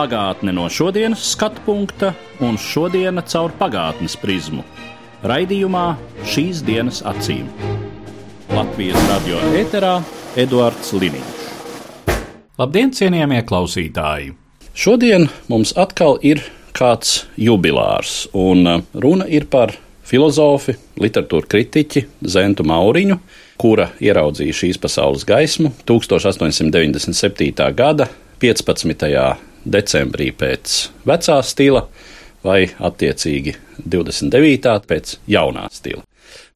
Pagātne no šodienas skatu punkta un šodienas caur pagātnes prizmu. Raidījumā šīs dienas acīm. Latvijas radio eterā Eduards Liniņš. Labdien, cienījamie klausītāji! Šodien mums atkal ir kāds jubilārs, un uh, runa ir par filozofu, literatūra kritiķi Zentu Mauriņu, kura ieraudzīja šīs pasaules gaismu 1897. gada 15. Decembrī pēc vecā stila, vai attiecīgi 29. pēc jaunā stila.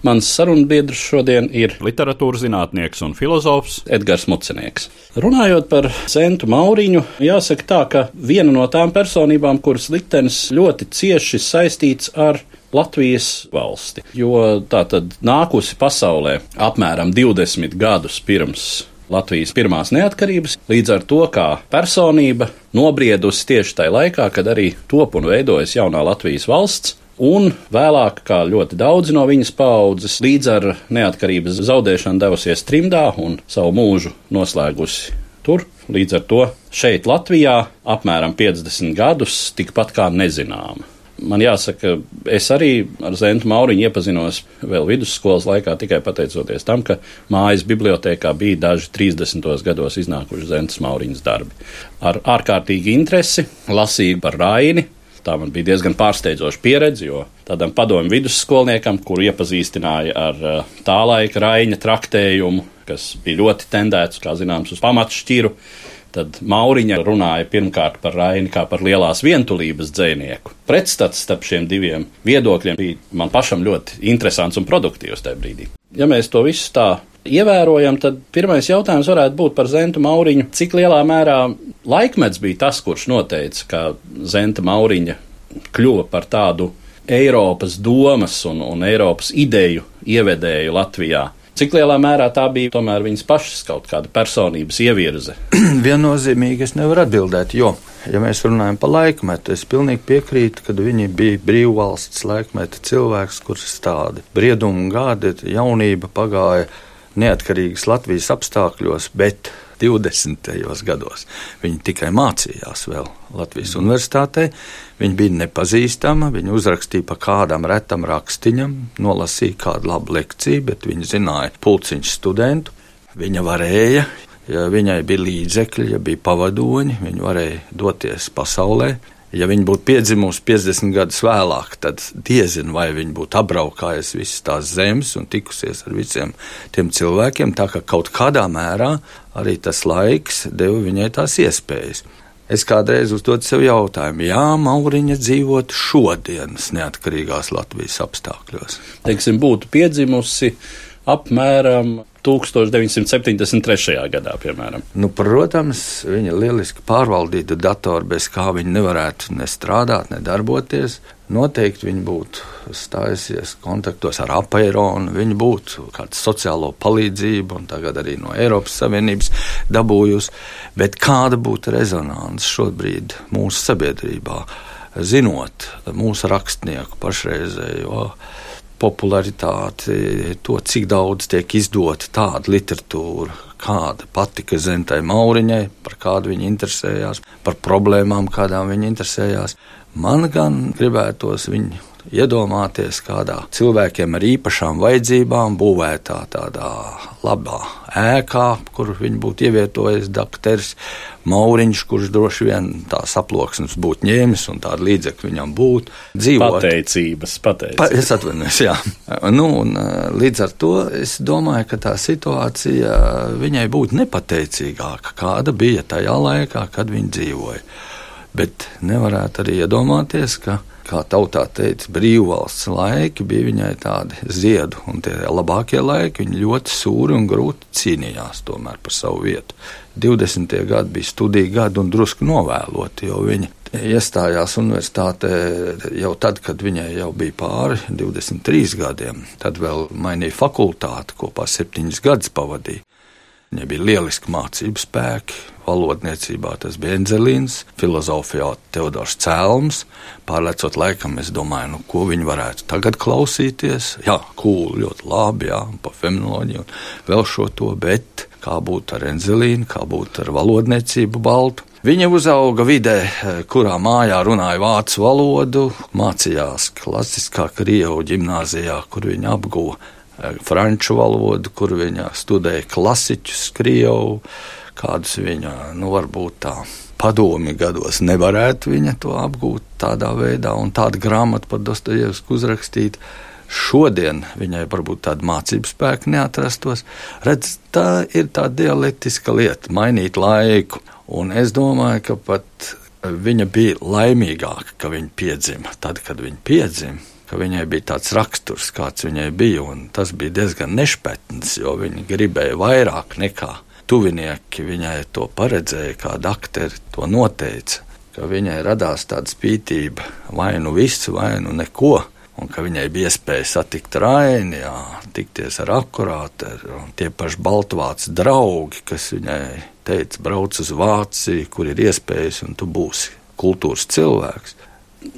Mans sarunbiedrs šodien ir literatūras zinātnieks un filozofs Edgars Mucenieks. Runājot par Zentu Mauriņu, jāsaka tā, ka viena no tām personībām, kuras liktenis ļoti cieši saistīts ar Latvijas valsti, jo tā tad nākusi pasaulē apmēram 20 gadus pirms Latvijas pirmās neatkarības, līdz ar to kā personība nobriedusi tieši tajā laikā, kad arī top un veidojas jaunā Latvijas valsts. Un vēlāk, kā ļoti daudzi no viņas paudzes, līdz ar neatkarības zaudēšanu devusies trimdā un savu mūžu noslēgusi tur. Līdz ar to šeit, Latvijā, apmēram 50 gadus, tikpat kā nezināma. Man jāsaka, es arī ar Zentu Mauriņu iepazinos vēl vidusskolas laikā tikai pateicoties tam, ka mājas bibliotekā bija daži 30. gados iznākuši Zentas Mauriņas darbi. Ar ārkārtīgi interesi lasīju par Raini. Tā man bija diezgan pārsteidzoša pieredze, jo tādam padomju vidusskolniekam, kuru iepazīstināja ar uh, tā laika Raina traktējumu, kas bija ļoti tendēts, kā zināms, uz pamatšķiru, tad Mauriņa runāja pirmkārt par Raini kā par lielās vientulības dzinieku. Pretstats starp šiem diviem viedokļiem bija man pašam ļoti interesants un produktīvs tajā brīdī. Ja mēs to visu tā ievērojam, tad pirmais jautājums varētu būt par Zentu Mauriņu. Cik lielā mērā laikmets bija tas, kurš noteica, ka Zenta Mauriņa kļuva par tādu Eiropas domas un, un Eiropas ideju ievedēju Latvijā? Cik lielā mērā tā bija tomēr viņas pašas kaut kāda personības ievirze? Viennozīmīgi es nevaru atbildēt, jo, ja mēs runājam par laikmetu, es pilnīgi piekrītu, ka viņi bija brīvvalsts laikmeta cilvēks, kurš tādi briedumi gadi, jaunība pagāja neatkarīgas Latvijas apstākļos, bet 20. gados viņi tikai mācījās vēl Latvijas universitātē. Viņa bija nepazīstama, viņa uzrakstīja pa kādam retam rakstiņam, nolasīja kādu labu lekciju, bet viņa zināja pulciņš studentu. Viņa varēja, ja viņai bija līdzekļi, ja bija pavadoņi, viņa varēja doties pasaulē, Ja viņa būtu piedzimusi 50 gadus vēlāk, tad diezinu, vai viņa būtu apbraukājusi visas tās zemes un tikusies ar visiem tiem cilvēkiem. Tā kā kaut kādā mērā arī tas laiks deva viņai tās iespējas. Es kādreiz uzdodu sev jautājumu, jā, Mauriņa dzīvot šodienas neatkarīgās Latvijas apstākļos. Teiksim, būtu piedzimusi apmēram 1973. gadā, piemēram. Nu, protams, viņa lieliski pārvaldītu datoru, bez kā viņa nevarētu ne strādāt, ne darboties. Noteikti viņa būtu stājusies kontaktos ar apēnu, viņa būtu kādu sociālo palīdzību, un tagad arī no Eiropas Savienības dabūjusi. Bet kāda būtu rezonance šobrīd mūsu sabiedrībā, zinot mūsu rakstnieku pašreizējo? Popularitāti, to, cik daudz tiek izdota tāda literatūra, kāda patika Zentai Mauriņai, par kādu viņa interesējās, par problēmām, kādām viņa interesējās. Man gan gribētos viņu iedomāties kādā cilvēkiem ar īpašām vajadzībām, būvētā tādā labā ēkā, kur viņi būtu ievietojies dakteris Mauriņš, kurš droši vien tās aploksnes būtu ņēmis un tādu līdzekļu viņam būtu. Dzīvot. Pateicības, pateicības. Pa, es atvainojos, jā. Nu, un, līdz ar to es domāju, ka tā situācija viņai būtu nepateicīgāka, kāda bija tajā laikā, kad viņa dzīvoja. Bet nevarētu arī iedomāties, ka kā tautā teica, brīvvalsts laiki bija viņai tādi ziedu, un tie labākie laiki viņa ļoti sūri un grūti cīnījās tomēr par savu vietu. 20. gadi bija studiju gadi un drusku novēloti, jo viņa iestājās universitātē jau tad, kad viņai jau bija pāri 23 gadiem. Tad vēl mainīja fakultāti, kopā septiņus gadus pavadīja. Viņai bija lieliski mācību spēki, valodniecībā tas bija Enzelīns, filozofijā Teodors Cēlms. Pārlecot laikam, es domāju, nu, ko viņi varētu tagad klausīties. Jā, cool, ļoti labi, jā, pa feminoloģiju un vēl šo to, bet kā būtu ar Enzelīnu, kā būtu ar valodniecību baltu. Viņa uzauga vidē, kurā mājā runāja vācu valodu, mācījās klasiskā Krievu ģimnāzijā, kur viņa apguva eh, franču valodu, kur viņa studēja klasiķus Krievu kādus viņa, nu, varbūt tā padomi gados nevarētu viņa to apgūt tādā veidā, un tāda grāmata par Dostojevsku uzrakstīt. Šodien viņai varbūt tāda mācību spēka neatrastos. Redz, tā ir tā dialektiska lieta, mainīt laiku. Un es domāju, ka pat viņa bija laimīgāka, ka viņa piedzima tad, kad viņa piedzima ka viņai bija tāds raksturs, kāds viņai bija, tas bija diezgan nešpatns, jo viņa gribēja vairāk nekā tuvinieki viņai to paredzēja, kāda akteri to noteica, ka viņai radās tāda spītība, vai nu visu, vai nu neko. Un ka viņai bija iespēja satikt Raini, jā, tikties ar akurātu, tie paši Baltvācu draugi, kas viņai teica, brauc uz Vāciju, kur ir iespējas, un tu būsi kultūras cilvēks.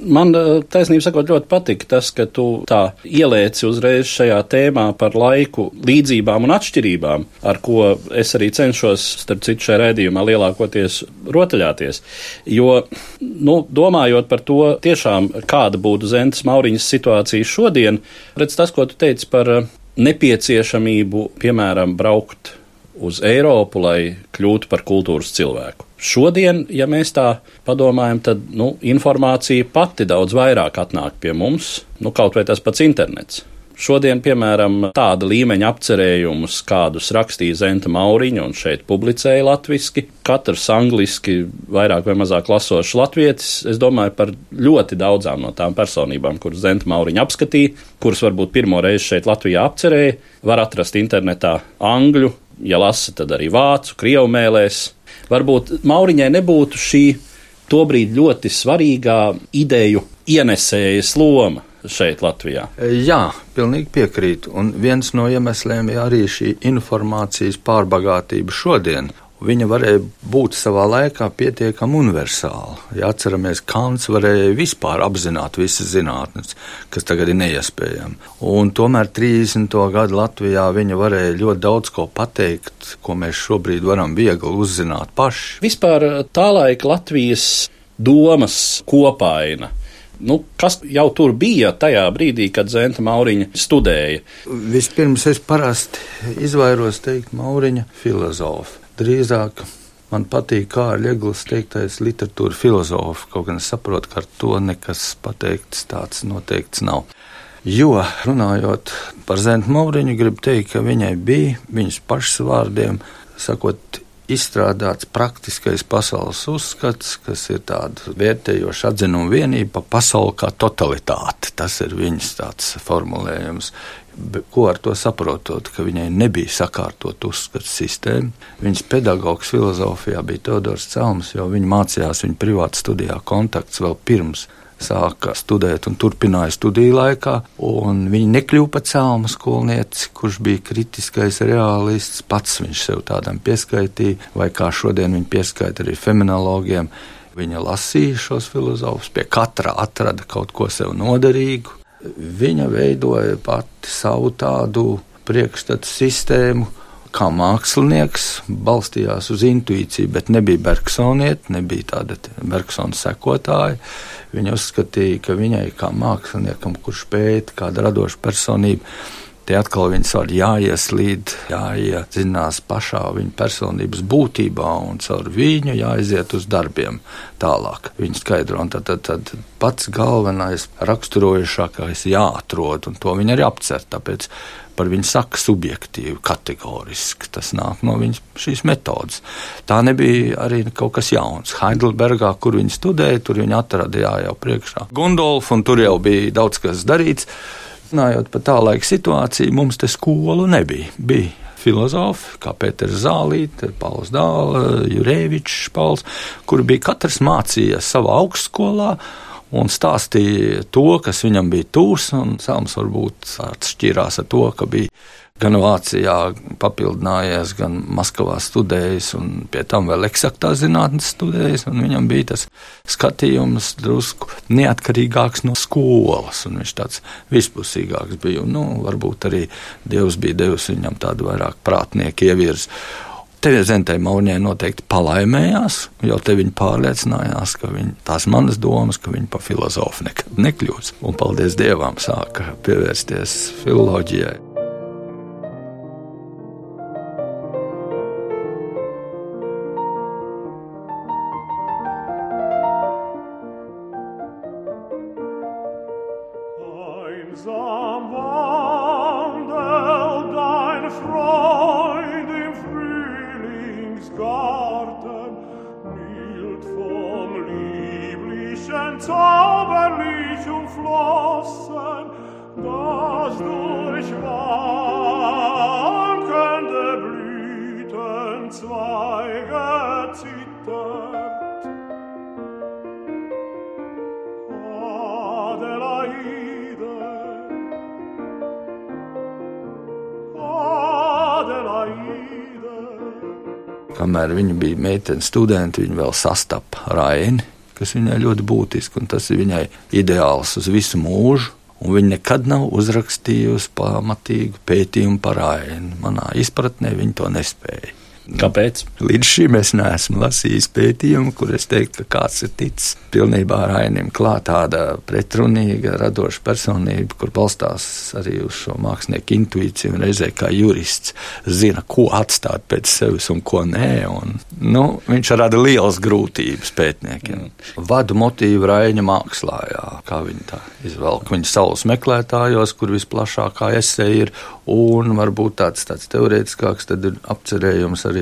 Man eh, taisnība sakot, ļoti patika tas, ka tu tā ielieci uzreiz šajā tēmā par laiku līdzībām un atšķirībām, ar ko es arī cenšos, starp citu, šajā rēdījumā lielākoties rotaļāties. Jo, nu, domājot par to, tiešām kāda būtu Zentas Mauriņas situācija šodien, redz tas, ko tu teici par eh, nepieciešamību, piemēram, braukt uz Eiropu, lai kļūtu par kultūras cilvēku. Šodien, ja mēs tā padomājam, tad nu, informācija pati daudz vairāk atnāk pie mums, nu, kaut vai tas pats internets. Šodien, piemēram, tāda līmeņa apcerējumus, kādus rakstīja Zenta Mauriņa un šeit publicēja latviski, katrs angliski vairāk vai mazāk lasošs latvietis, es domāju par ļoti daudzām no tām personībām, kuras Zenta Mauriņa apskatīja, kuras varbūt pirmo reizi šeit Latvijā apcerēja, var atrast internetā angļu, ja lasa, tad arī vācu, krievu mēlēs, varbūt Mauriņai nebūtu šī tobrīd ļoti svarīgā ideju ienesējas loma šeit, Latvijā. Jā, pilnīgi piekrītu. Un viens no iemesliem ir arī šī informācijas pārbagātība šodien. Viņa varēja būt savā laikā pietiekami universāla. Ja atceramies, Kants varēja vispār apzināt visas zinātnes, kas tagad ir neiespējami. Un tomēr 30. gadu Latvijā viņa varēja ļoti daudz ko pateikt, ko mēs šobrīd varam viegli uzzināt paši. Vispār tā laika Latvijas domas kopaina. Nu, kas jau tur bija tajā brīdī, kad Zenta Mauriņa studēja? Vispirms es parasti izvairos teikt Mauriņa filozofu drīzāk man patīk Kārļa Eglis teiktais literatūra filozofa, kaut gan es saprotu, ka ar to nekas pateikts tāds noteikts nav. Jo, runājot par Zentu Mauriņu, gribu teikt, ka viņai bija viņas pašas vārdiem, sakot, izstrādāts praktiskais pasaules uzskats, kas ir tāda vērtējoša atzinuma vienība pa pasauli kā totalitāte. Tas ir viņas tāds formulējums. Ko ar to saprotot, ka viņai nebija sakārtot uzskatu sistēmu? Viņas pedagogs filozofijā bija Teodors Celms, jo viņa mācījās viņa privātu studijā kontakts vēl pirms sāka studēt un turpināja studiju laikā. Viņa nekļuva par cēlma skolnieci, kurš bija kritiskais realists. Pats viņš sev tādam pieskaitīja, vai kā šodien viņa pieskaita arī feminologiem. Viņa lasīja šos filozofus, pie katra atrada kaut ko sev noderīgu. Viņa veidoja pati savu tādu priekšstatu sistēmu, kā mākslinieks, balstījās uz intuīciju, bet nebija Bergsonieta, nebija tāda Bergsona sekotāja. Viņa uzskatīja, ka viņai kā māksliniekam, kurš pēta kāda radoša personība, Tie atkal viņas var jāieslīd, jāiedziļinās pašā viņa personības būtībā un caur viņu jāiziet uz darbiem tālāk. Viņa skaidro, un tad, tad, tad pats galvenais raksturojušākais jāatrod, un to viņa arī apcer. Tāpēc par viņu saka subjektīvi, kategoriski. Tas nāk no viņas šīs metodas. Tā nebija arī kaut kas jauns. Heidelbergā, kur viņi studēja, tur viņi atrada jā, jau priekšā Gundolfu, un tur jau bija daudz kas darīts. Runājot par tā laika situāciju, mums te skolu nebija. Bija filozofi, kā Pēters Zālīte, Pauls Dāla, Jurēvičs, Pauls, kuri bija katrs mācījies savā augstskolā un stāstīja to, kas viņam bija tūs, un Sēls varbūt atšķīrās ar to, ka bija gan Vācijā papildinājies, gan Maskavā studējis, un pie tam vēl eksaktās zinātnes studējis, viņam bija tas skatījums drusku neatkarīgāks no skolas, un viņš tāds vispusīgāks bija, un, nu, varbūt arī Dievs bija devis viņam tādu vairāk prātnieku ievirzi. Tev Zentei Maunijai noteikti palaimējās, jo te viņi pārliecinājās, ka viņi, tās manas domas, ka viņi pa filozofu nekad nekļūs. Un paldies Dievam sāka pievērsties filoloģijai. Kamēr viņa bija meitene studente, viņa vēl sastapa Raini, kas viņai ļoti būtiski, un tas ir viņai ideāls uz visu mūžu. Un viņa nekad nav uzrakstījusi pamatīgu pētījumu par Raini. Manā izpratnē viņa to nespēja. Kāpēc? Līdz šim es neesmu lasījis pētījumu, kur es teiktu, ka kāds ir ticis pilnībā rainim klāt tāda pretrunīga, radoša personība, kur balstās arī uz šo mākslinieku intuīciju un reizē kā jurists zina, ko atstāt pēc sevis un ko nē. Un, nu, viņš rada lielas grūtības pētniekiem. Vadu motīvu raiņa mākslā, jā, kā viņi tā izvelk. Viņa saules meklētājos, kur visplašākā esēja ir, un varbūt tāds, tāds teorētiskāks, tad ir apcerējums arī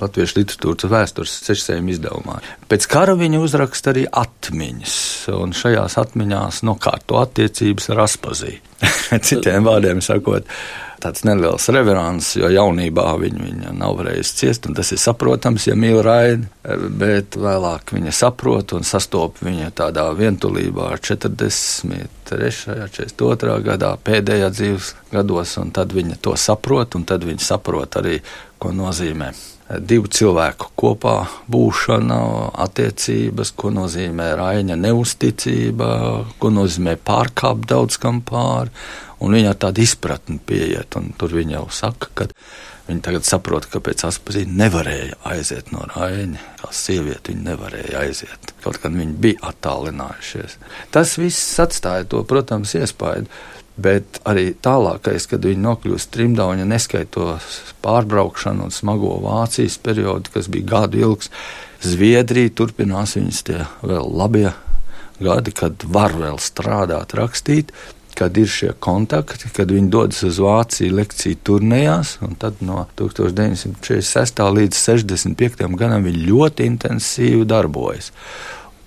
latviešu literatūras vēstures sešsējuma izdevumā. Pēc kara viņa uzraksta arī atmiņas, un šajās atmiņās nokārto attiecības ar Aspazī. Citiem vārdiem sakot, tāds neliels reverants, jo jaunībā viņa, viņa nav varējusi ciest, un tas ir saprotams, ja mīl raidi, bet vēlāk viņa saprot un sastop viņa tādā vientulībā 43. 42. gadā, pēdējā dzīves gados, un tad viņa to saprot, un tad viņa saprot arī, ko nozīmē divu cilvēku kopā būšana, attiecības, ko nozīmē raņa neusticība, ko nozīmē pārkāpt daudz kam pāri. Un viņa ar tādu izpratni pieiet, un tur viņa jau saka, ka viņa tagad saprot, ka pēc aspazīta nevarēja aiziet no raņa. Kā sieviete viņa nevarēja aiziet, kaut gan viņi bija attālinājušies. Tas viss atstāja to, protams, iespaidu. Bet arī tālākais, kad viņi nokļūst trimdā, viņa neskaitos pārbraukšanu un smago Vācijas periodu, kas bija gadu ilgs, Zviedrija turpinās viņas tie vēl labie gadi, kad var vēl strādāt, rakstīt, kad ir šie kontakti, kad viņi dodas uz Vāciju lekciju turnējās, un tad no 1946. līdz 65. gadam viņi ļoti intensīvi darbojas.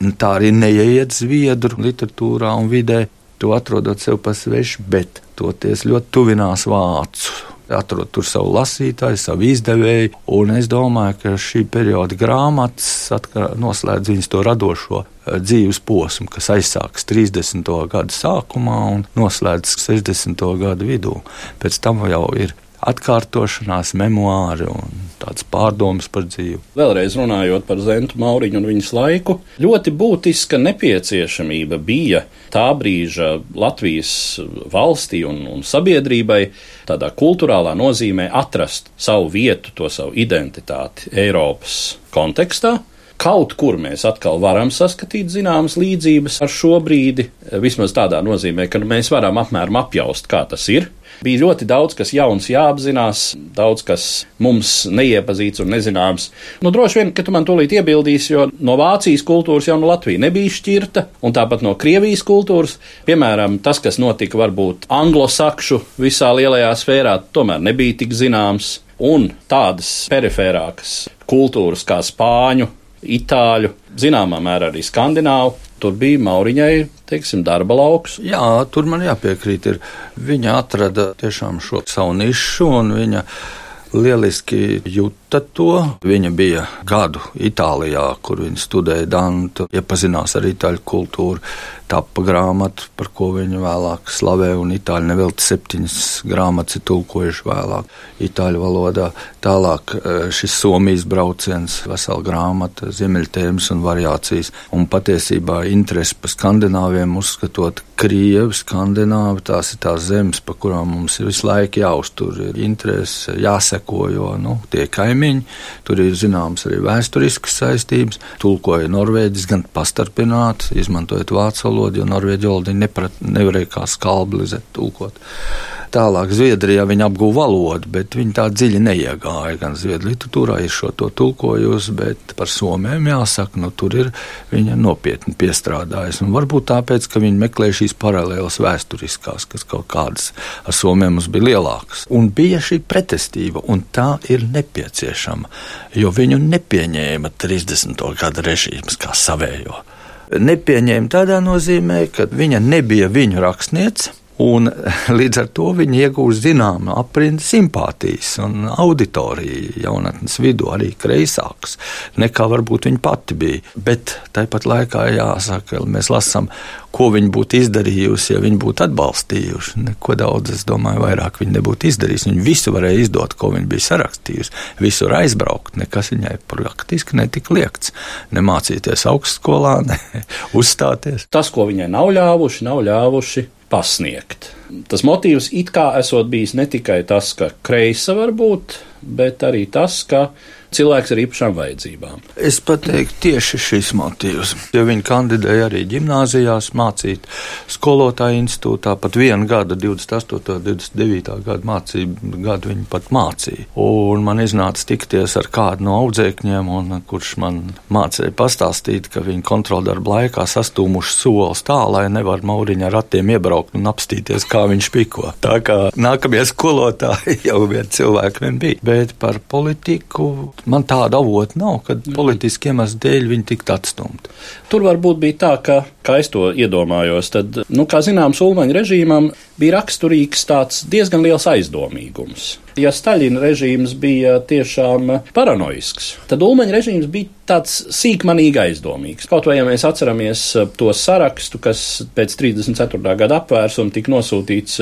Un tā arī neieiet Zviedru literatūrā un vidē, to atrodot sev pa svešu, bet toties ļoti tuvinās vācu. Atrod tur savu lasītāju, savu izdevēju, un es domāju, ka šī perioda grāmatas noslēdz viņas to radošo dzīves posmu, kas aizsākas 30. gada sākumā un noslēdzas 60. gada vidū. Pēc tam jau ir atkārtošanās, memoāri un tāds pārdomas par dzīvi. Vēlreiz runājot par Zentu Mauriņu un viņas laiku, ļoti būtiska nepieciešamība bija tā brīža Latvijas valstī un, un sabiedrībai tādā kultūrālā nozīmē atrast savu vietu, to savu identitāti Eiropas kontekstā. Kaut kur mēs atkal varam saskatīt zināmas līdzības ar šo brīdi, vismaz tādā nozīmē, ka mēs varam apmēram apjaust, kā tas ir. Bija ļoti daudz, kas jauns jāapzinās, daudz kas mums neiepazīts un nezināms. Nu, droši vien, ka tu man tūlīt iebildīsi, jo no Vācijas kultūras jau no Latvijas nebija šķirta, un tāpat no Krievijas kultūras. Piemēram, tas, kas notika varbūt anglosakšu visā lielajā sfērā, tomēr nebija tik zināms. Un tādas perifērākas kultūras kā spāņu, itāļu, zināmā mērā arī skandināvu. Tur bija Mauriņai, teiksim, darba lauks. Jā, tur man jāpiekrīt. Ir. Viņa atrada tiešām šo savu nišu, un viņa lieliski jūta to. Viņa bija gadu Itālijā, kur viņa studēja Dantu, iepazinās ar itāļu kultūru, tapa grāmatu, par ko viņa vēlāk slavē, un itāļu nevelti septiņas grāmatas ir tulkojuši vēlāk itāļu valodā. Tālāk e, šis Somijas brauciens, vesela grāmata, ziemeļtēmas un variācijas, un patiesībā interesi par skandināviem uzskatot Krievi, Skandināvi, tās ir tās zemes, pa kurām mums ir visu laiku jāuztur, ir interese, jāseko, jo, nu, tie kaimiņi, tur ir zināms arī vēsturiskas saistības, tulkoja norvēģis gan pastarpināt, izmantojot vācu valodu, jo norvēģi valodu nevarēja kā skalblizēt tulkot. Tālāk Zviedrijā viņa apguva valodu, bet viņa tā dziļi neiegāja. Gan Zviedru literatūrā ir šo to tulkojusi, bet par somiem jāsaka, nu tur ir viņa nopietni piestrādājusi. Un varbūt tāpēc, ka viņa meklē šīs paralēlas vēsturiskās, kas kaut kādas ar somiem mums bija lielākas. Un bija šī pretestība, un tā ir nepieciešama, jo viņu nepieņēma 30. gada režīms kā savējo. Nepieņēma tādā nozīmē, ka viņa nebija viņu rakstniece Un līdz ar to viņi iegūst zināmu aprindu simpātijas un auditoriju jaunatnes vidū arī kreisāks nekā varbūt viņa pati bija. Bet tāpat laikā jāsaka, mēs lasām, ko viņa būtu izdarījusi, ja viņa būtu atbalstījuši. Neko daudz, es domāju, vairāk viņa nebūtu izdarījusi. Viņa visu varēja izdot, ko viņa bija sarakstījusi, visur aizbraukt. Nekas viņai praktiski netika liekts. Nemācīties augstskolā, ne uzstāties. Tas, ko viņai nav ļāvuši, nav ļāvuši pasniegt. Tas motīvs it kā esot bijis ne tikai tas, ka kreisa var būt, bet arī tas, ka cilvēks ar īpašām vajadzībām. Es pateiktu tieši šis motīvs, jo viņi kandidēja arī gimnāzijās mācīt skolotāju institūtā, pat vienu gadu, 28. un 29. gadu mācību gadu viņi pat mācīja. Un man iznāca tikties ar kādu no audzēkņiem, un, kurš man mācīja pastāstīt, ka viņi kontroldarba laikā sastūmuši solis tā, lai nevar mauriņa ar ratiem iebraukt un apstīties, kā viņš piko. Tā kā nākamie skolotāji jau vien cilvēki vien bija. Bet par politiku man tāda avota nav, kad politiski iemeslu dēļ viņi tiktu atstumti. Tur varbūt bija tā, ka, kā es to iedomājos, tad, nu, kā zināms, Ulmaņa režīmam bija raksturīgs tāds diezgan liels aizdomīgums. Ja Staļina režīms bija tiešām paranoisks, tad Ulmaņa režīms bija tāds sīkmanīgi aizdomīgs. Kaut vai ja mēs atceramies to sarakstu, kas pēc 34. gada apvērsuma tika nosūtīts,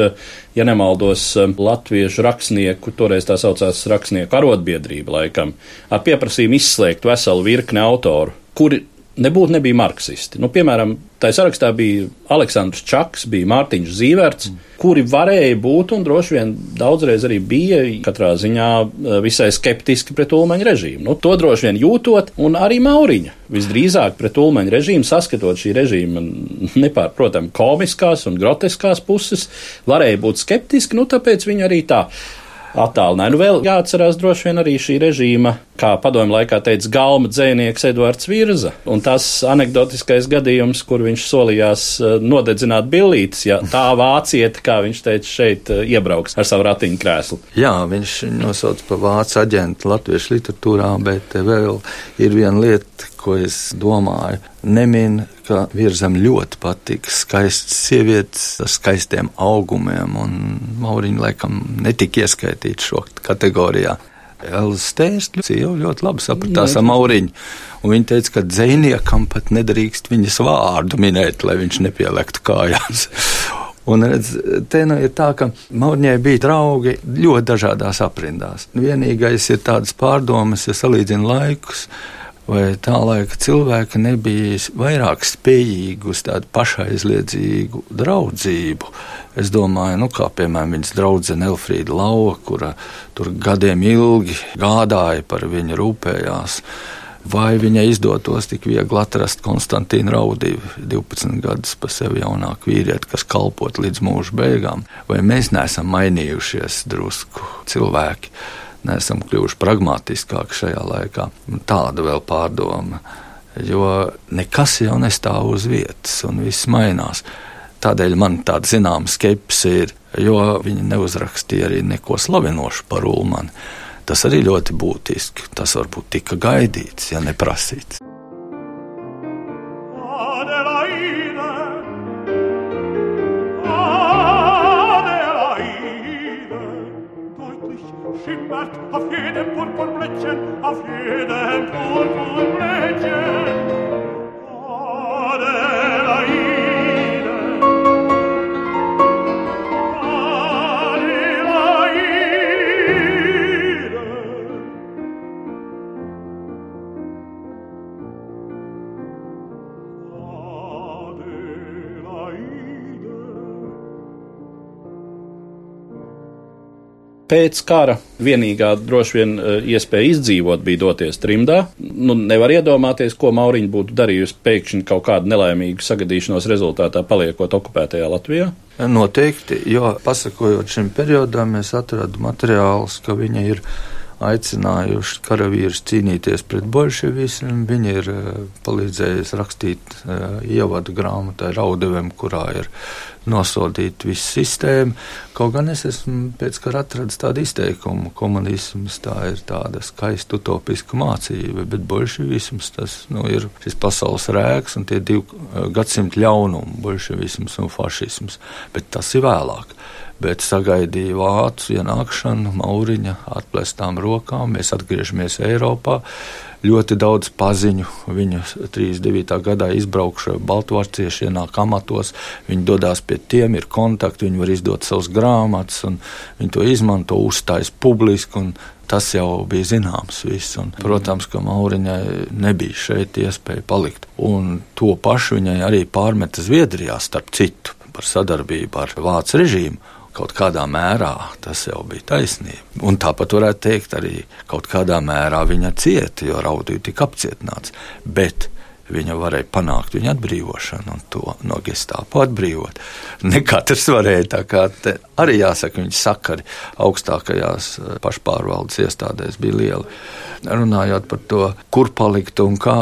ja nemaldos, latviešu rakstnieku, toreiz tā saucās rakstnieku arotbiedrība laikam, ar pieprasījumu izslēgt veselu virkni autoru, kuri nebūtu nebija marksisti. Nu, piemēram, tā sarakstā bija Aleksandrs Čaks, bija Mārtiņš Zīverts, mm. kuri varēja būt un droši vien daudzreiz arī bija katrā ziņā eh, visai skeptiski pret Ulmaņa režīmu. Nu, to droši vien jūtot, un arī Mauriņa visdrīzāk pret Ulmaņa režīmu, saskatot šī režīma nepārprotam komiskās un groteskās puses, varēja būt skeptiski, nu tāpēc viņi arī tā attālināja. Nu, vēl jāatcerās droši vien arī šī režīma, kā padomju laikā teica galma dzēnieks Edvards Virza, un tas anekdotiskais gadījums, kur viņš solījās eh, nodedzināt billītes, ja tā vācieta, kā viņš teica, šeit eh, iebrauks ar savu ratiņkrēslu. Jā, viņš nosauc par vācu aģentu latviešu literatūrā, bet vēl ir viena lieta, ko es domāju. Nemin, ka virzam ļoti patīk skaistas sievietes ar skaistiem augumiem, un Mauriņa laikam netika ieskaitīta šo kategorijā. Stērsļa jau ļoti labi sapratās ar Mauriņu. Un viņa teica, ka dzēniekam pat nedrīkst viņas vārdu minēt, lai viņš nepielektu kājās. Un redz, te nu ir tā, ka Mauriņai bija draugi ļoti dažādās aprindās. Vienīgais ir tādas pārdomas, ja salīdzina laikus vai tā laika cilvēki nebija vairāk spējīgi uz tādu pašaizliedzīgu draudzību. Es domāju, nu, kā piemēram viņas draudzene Elfrīda Lauva, kura tur gadiem ilgi gādāja par viņu, rūpējās. Vai viņai izdotos tik viegli atrast Konstantīnu Raudīvu, 12 gadus pa sevi jaunāku vīrieti, kas kalpot līdz mūža beigām, vai mēs neesam mainījušies drusku cilvēki? Neesam kļuvuši pragmatiskāki šajā laikā. Tāda vēl pārdoma, jo nekas jau nestāv uz vietas un viss mainās. Tādēļ man tāda zināma skepse ir, jo viņi neuzrakstīja arī neko slavinošu par Ulmanu. Tas arī ļoti būtiski. Tas varbūt tika gaidīts, ja neprasīts. Pēc kara vienīgā droši vien eh, iespēja izdzīvot bija doties trimdā. Nu, nevar iedomāties, ko Mauriņa būtu darījusi pēkšņi kaut kādu nelaimīgu sagadīšanos rezultātā, paliekot okupētajā Latvijā. Noteikti, jo pasakojot šim periodam, es atradu materiālus, ka viņi ir aicinājuši karavīrus cīnīties pret bolševismu. Viņi ir eh, palīdzējuši rakstīt eh, ievadu grāmatai Raudevem, kurā ir nosodīta visa sistēma. Kaut gan es esmu pēc kara atradis tādu izteikumu, ka komunisms tā ir tāda skaista utopiska mācība, bet bolševisms tas nu, ir šis pasaules rēks un tie divi eh, gadsimti ļaunumi - bolševisms un fašisms. Bet tas ir vēlāk bet sagaidīja vācu ienākšanu, mauriņa atplestām rokām. Mēs atgriežamies Eiropā. Ļoti daudz paziņu viņu 39. gadā izbraukšu baltvārcieši, ienāk amatos, viņi dodas pie tiem, ir kontakti, viņi var izdot savus grāmatas, un viņi to izmanto, uzstājas publiski. un Tas jau bija zināms. Viss, un, protams, ka Mauriņai nebija šeit iespēja palikt. Un to pašu viņai arī pārmeta Zviedrijā, starp citu, par sadarbību ar Vācu režīmu. Kaut kādā mērā tas jau bija taisnība. Un tāpat varētu teikt, arī kaut kādā mērā viņa cieta, jo raudīja tika apcietināts. Bet viņa varēja panākt viņa atbrīvošanu un to no gestāpa atbrīvot. Ne katrs varēja, tā kā te arī jāsaka, viņa sakari augstākajās eh, pašpārvaldes iestādēs bija lieli. Runājot par to, kur palikt un kā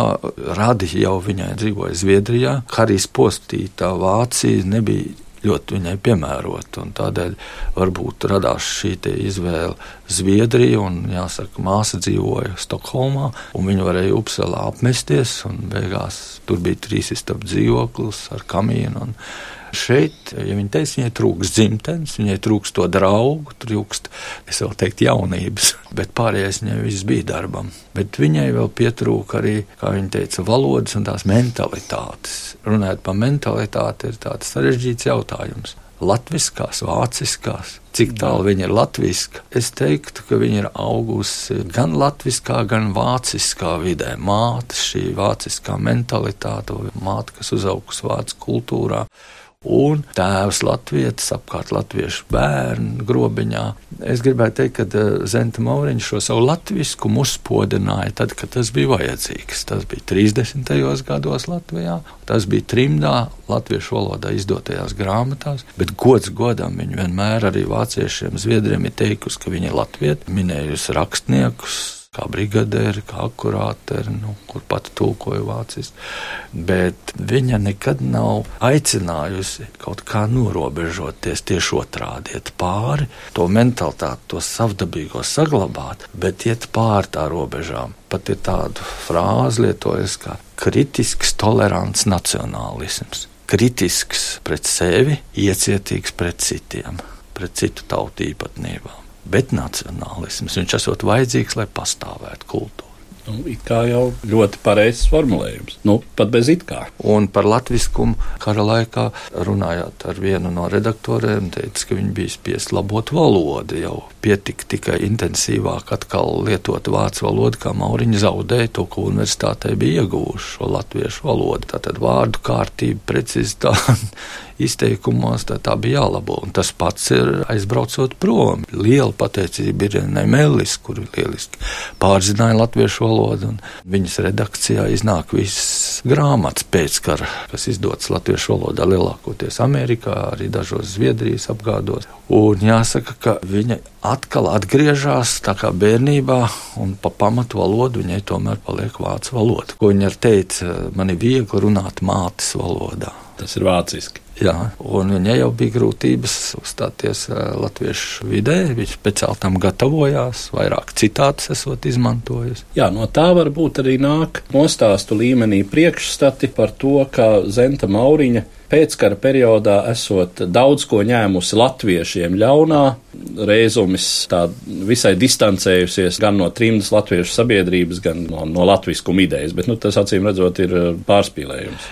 radi jau viņai dzīvoja Zviedrijā, Harijs postītā Vācija nebija ļoti viņai piemērota. Tādēļ varbūt radās šī izvēle Zviedrija, un jāsaka, māsa dzīvoja Stokholmā, un viņa varēja Upselā apmesties, beigās tur bija trīs istabu dzīvoklis ar kamīnu. Un, Šeit, ja viņa teica, viņai trūks dzimtenes, viņai trūks to draugu, trūkst, es vēl teiktu, jaunības, bet pārējais viņai viss bija darbam. Bet viņai vēl pietrūka arī, kā viņa teica, valodas un tās mentalitātes. Runājot par mentalitāti, ir tāds sarežģīts jautājums. Latviskās, vāciskās, cik tālu viņa ir latviska. Es teiktu, ka viņa ir augusi gan latviskā, gan vāciskā vidē. Māte, šī vāciskā mentalitāte, māte, kas uzaugusi vācu kultūrā un tēvs latvietis, apkārt latviešu bērnu grobiņā. Es gribētu teikt, ka eh, Zenta Mauriņš šo savu latviskumu uzspodināja tad, kad tas bija vajadzīgs. Tas bija 30. gados Latvijā, tas bija trimdā latviešu valodā izdotajās grāmatās, bet gods godam viņa vienmēr arī vāciešiem, zviedriem ir teikusi, ka viņa ir latvieti, minējusi rakstniekus, kā brigadēri, kā akurāteri, nu, kur pat tulkoju vāciski. Bet viņa nekad nav aicinājusi kaut kā norobežoties tieši otrādi, iet pāri to mentalitāti, to savdabīgo saglabāt, bet iet pāri tā robežām. Pat ir tāda frāze lietojas kā kritisks, tolerants nacionālisms. Kritisks pret sevi, iecietīgs pret citiem, pret citu tautu īpatnībām bet nacionālisms. Viņš esot vajadzīgs, lai pastāvētu kultūra. Nu, it kā jau ļoti pareizs formulējums. Nu, pat bez it kā. Un par latviskumu kara laikā runājot ar vienu no redaktoriem, teica, ka viņi bija spiest labot valodu. Jau pietika tikai intensīvāk atkal lietot vācu valodu, kā Mauriņa zaudēja to, ko universitātē bija ieguvuši šo latviešu valodu. Tātad vārdu kārtība, precizitāte izteikumos, tā, tā bija jālabo. Un tas pats ir aizbraucot prom. Liela pateicība ir Nemelis, kur lieliski pārzināja latviešu valodu, un viņas redakcijā iznāk visas grāmatas pēckara, kas izdotas latviešu valodā lielākoties Amerikā, arī dažos Zviedrijas apgādos. Un jāsaka, ka viņa atkal atgriežas tā kā bērnībā, un pa pamatu valodu viņai tomēr paliek vācu valoda. Ko viņa teica, man ir viegli runāt mātes valodā. Tas ir vāciski. Jā, un viņai jau bija grūtības uzstāties eh, latviešu vidē. Viņš speciāli tam gatavojās, vairāk citātus esot izmantojis. Jā, no tā varbūt arī nāk nostāstu līmenī priekšstati par to, ka Zenta Mauriņa pēckara periodā esot daudz ko ņēmusi latviešiem ļaunā, reizumis tā visai distancējusies gan no trimdas latviešu sabiedrības, gan no, no latviskuma idejas, bet nu, tas acīm redzot ir eh, pārspīlējums.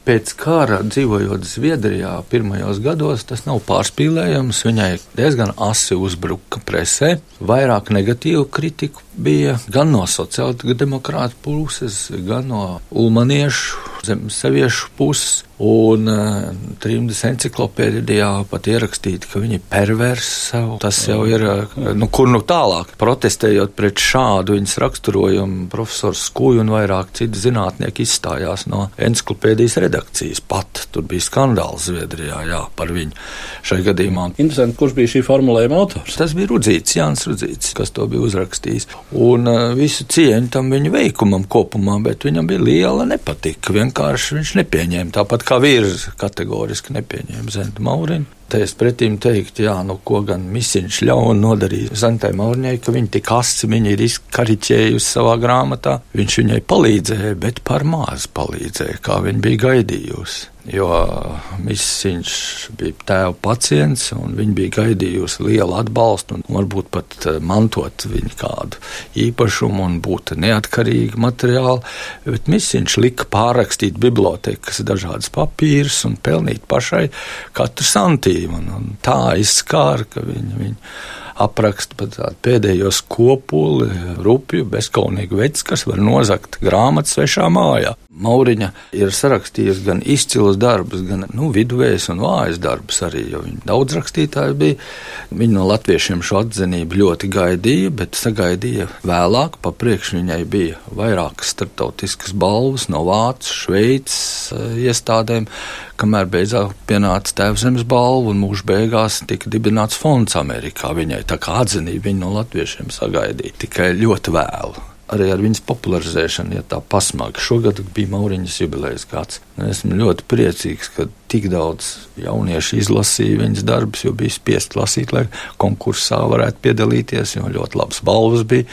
Pēc kara dzīvojot Zviedrijā, pirmajos gados tas nav pārspīlējams. Viņai diezgan asi uzbruka presē, vairāk negatīvu kritiku bija gan no sociāldemokrāta puses, gan no ulmaniešu, zemesaviešu puses. Un uh, trimdas enciklopēdijā pat ierakstīts, ka viņi ir perversi. Tas jau ir, uh, nu, kur nu tālāk. Protestējot pret šādu viņas raksturojumu, profesors Skūja un vairāk citi zinātnieki izstājās no enciklopēdijas redakcijas. Pat tur bija skandāls Zviedrijā jā, par viņu šai gadījumā. Interesanti, kurš bija šī formulējuma autors? Tas bija Rudzīts, Jānis Rudzīts, kas to bija uzrakstījis. Un uh, visu cieņu tam viņa veikumam kopumā, bet viņam bija liela nepatika. Vienkārši viņš nepieņēma tāpat kā vīrs kategoriski nepieņēma Zentu Mauriņu. Te es pretīm teiktu, jā, nu ko gan misiņš ļaunu nodarīja Zentai Mauriņai, ka viņa tik asi viņa ir izkariķējusi savā grāmatā. Viņš viņai palīdzēja, bet par maz palīdzēja, kā viņa bija gaidījusi. Jo Misiņš bija tēva pacients, un viņa bija gaidījusi lielu atbalstu, un varbūt pat eh, mantot viņu kādu īpašumu un būt neatkarīgi materiāli. Bet Misiņš lika pārrakstīt bibliotekas dažādas papīrus un pelnīt pašai katru santīmu. Un, un tā izskāra, ka viņa. viņa apraksta pat tādu pēdējo skopuli, rupju, bezkaunīgu veids, kas var nozagt grāmatas svešā mājā. Mauriņa ir sarakstījusi gan izcilus darbus, gan nu, viduvējs un vājas darbus arī, jo viņa daudz rakstītāji bija. Viņa no latviešiem šo atzinību ļoti gaidīja, bet sagaidīja vēlāk. Pa priekšu viņai bija vairākas starptautiskas balvas no Vācijas, Šveices eh, iestādēm, kamēr beidzot pienāca Tēvzemes balva un mūža beigās tika dibināts fonds Amerikā. Viņai tā kā atzinība viņa no latviešiem sagaidīja tikai ļoti vēlu arī ar viņas popularizēšanu, ja tā pasmaga. Šogad bija Mauriņas jubilejas gads. Esmu ļoti priecīgs, ka tik daudz jauniešu izlasīja viņas darbus, jo bija spiest lasīt, lai konkursā varētu piedalīties, jo ļoti labas balvas bija.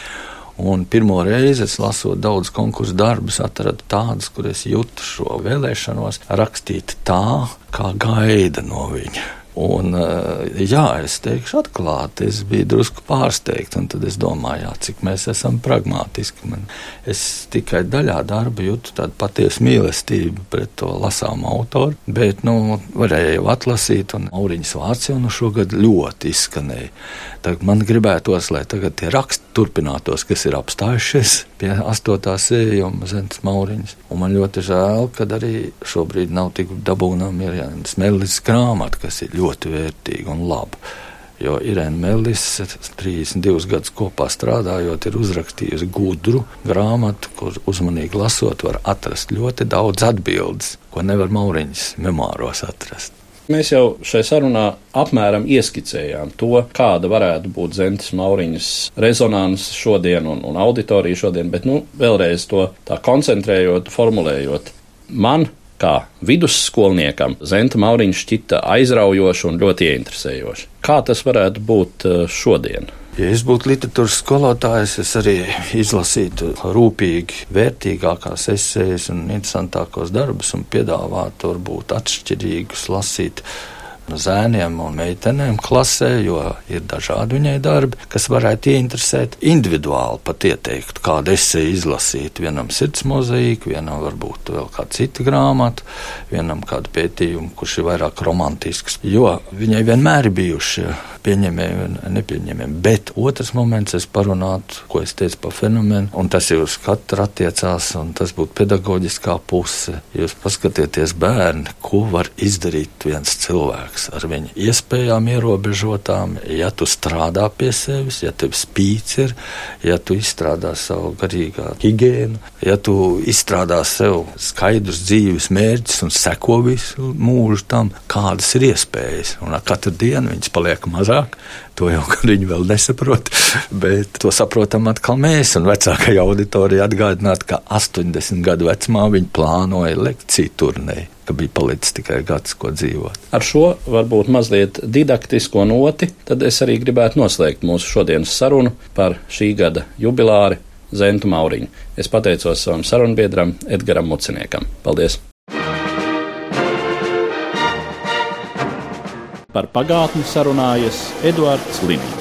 Un pirmo reizi es lasot daudz konkursu darbus, atradu tādus, kur es jūtu šo vēlēšanos rakstīt tā, kā gaida no viņa. Un, eh, jā, es teikšu, atklāti, es biju drusku pārsteigts. Tad es domāju, jā, cik mēs esam pragmatiski. Man, es tikai daļā darba jūtu tādu patiesu mīlestību pret to lasāmu autoru, bet nu, varēju jau atlasīt, un Auriņas vārds jau nu šogad ļoti izskanēja. Tad man gribētos, lai tagad tie raksti turpinātos, kas ir apstājušies pie astotā sējuma Zemes Mauriņas. Un man ļoti žēl, ka arī šobrīd nav tik dabūnama ir Jānis Mellis grāmata, kas ir ļoti vērtīga un laba. Jo Irēna Mellis 32 gadus kopā strādājot, ir uzrakstījusi gudru grāmatu, kur uzmanīgi lasot, var atrast ļoti daudz atbildes, ko nevar Mauriņas memoāros atrast. Mēs jau šai sarunā apmēram ieskicējām to, kāda varētu būt Zentas Mauriņas rezonanse šodien un, un auditorija šodien, bet nu, vēlreiz to tā koncentrējot, formulējot. Man kā vidusskolniekam Zenta Mauriņš šķita aizraujoši un ļoti ieinteresējoši. Kā tas varētu būt eh, šodien? Ja es būtu literatūras skolotājs, es arī izlasītu rūpīgi vērtīgākās esejas un interesantākos darbus un piedāvātu varbūt atšķirīgus lasīt zēniem un meitenēm klasē, jo ir dažādi viņai darbi, kas varētu ieinteresēt individuāli pat ieteikt, kādu esēju izlasīt. Vienam sirds mozaīka, vienam varbūt vēl kāda cita grāmata, vienam kādu pētījumu, kurš ir vairāk romantisks, jo viņai vienmēr ir bijuši pieņemēji un nepieņemēji. Bet otrs moments, es parunātu, ko es teicu par fenomenu, un tas jau uz katru attiecās, un tas būtu pedagoģiskā puse. Jūs paskatieties bērni, ko var izdarīt viens cilvēks ar viņa iespējām ierobežotām, ja tu strādā pie sevis, ja tev spīts ir, ja tu izstrādā savu garīgā higiēnu, ja tu izstrādā sev skaidrs dzīves mērķis un seko visu mūžu tam, kādas ir iespējas. Un katru dienu viņas paliek mazāk. To jau viņi vēl nesaprot, bet to saprotam atkal mēs. Un vecākajai auditorijai atgādināt, ka 80 gadu vecumā viņi plānoja lekciju turnēju ka bija palicis tikai gads, ko dzīvot. Ar šo varbūt mazliet didaktisko noti, tad es arī gribētu noslēgt mūsu šodienas sarunu par šī gada jubilāri Zentu Mauriņu. Es pateicos savam sarunbiedram Edgaram Muciniekam. Paldies! Par pagātni sarunājas Eduards Līniju.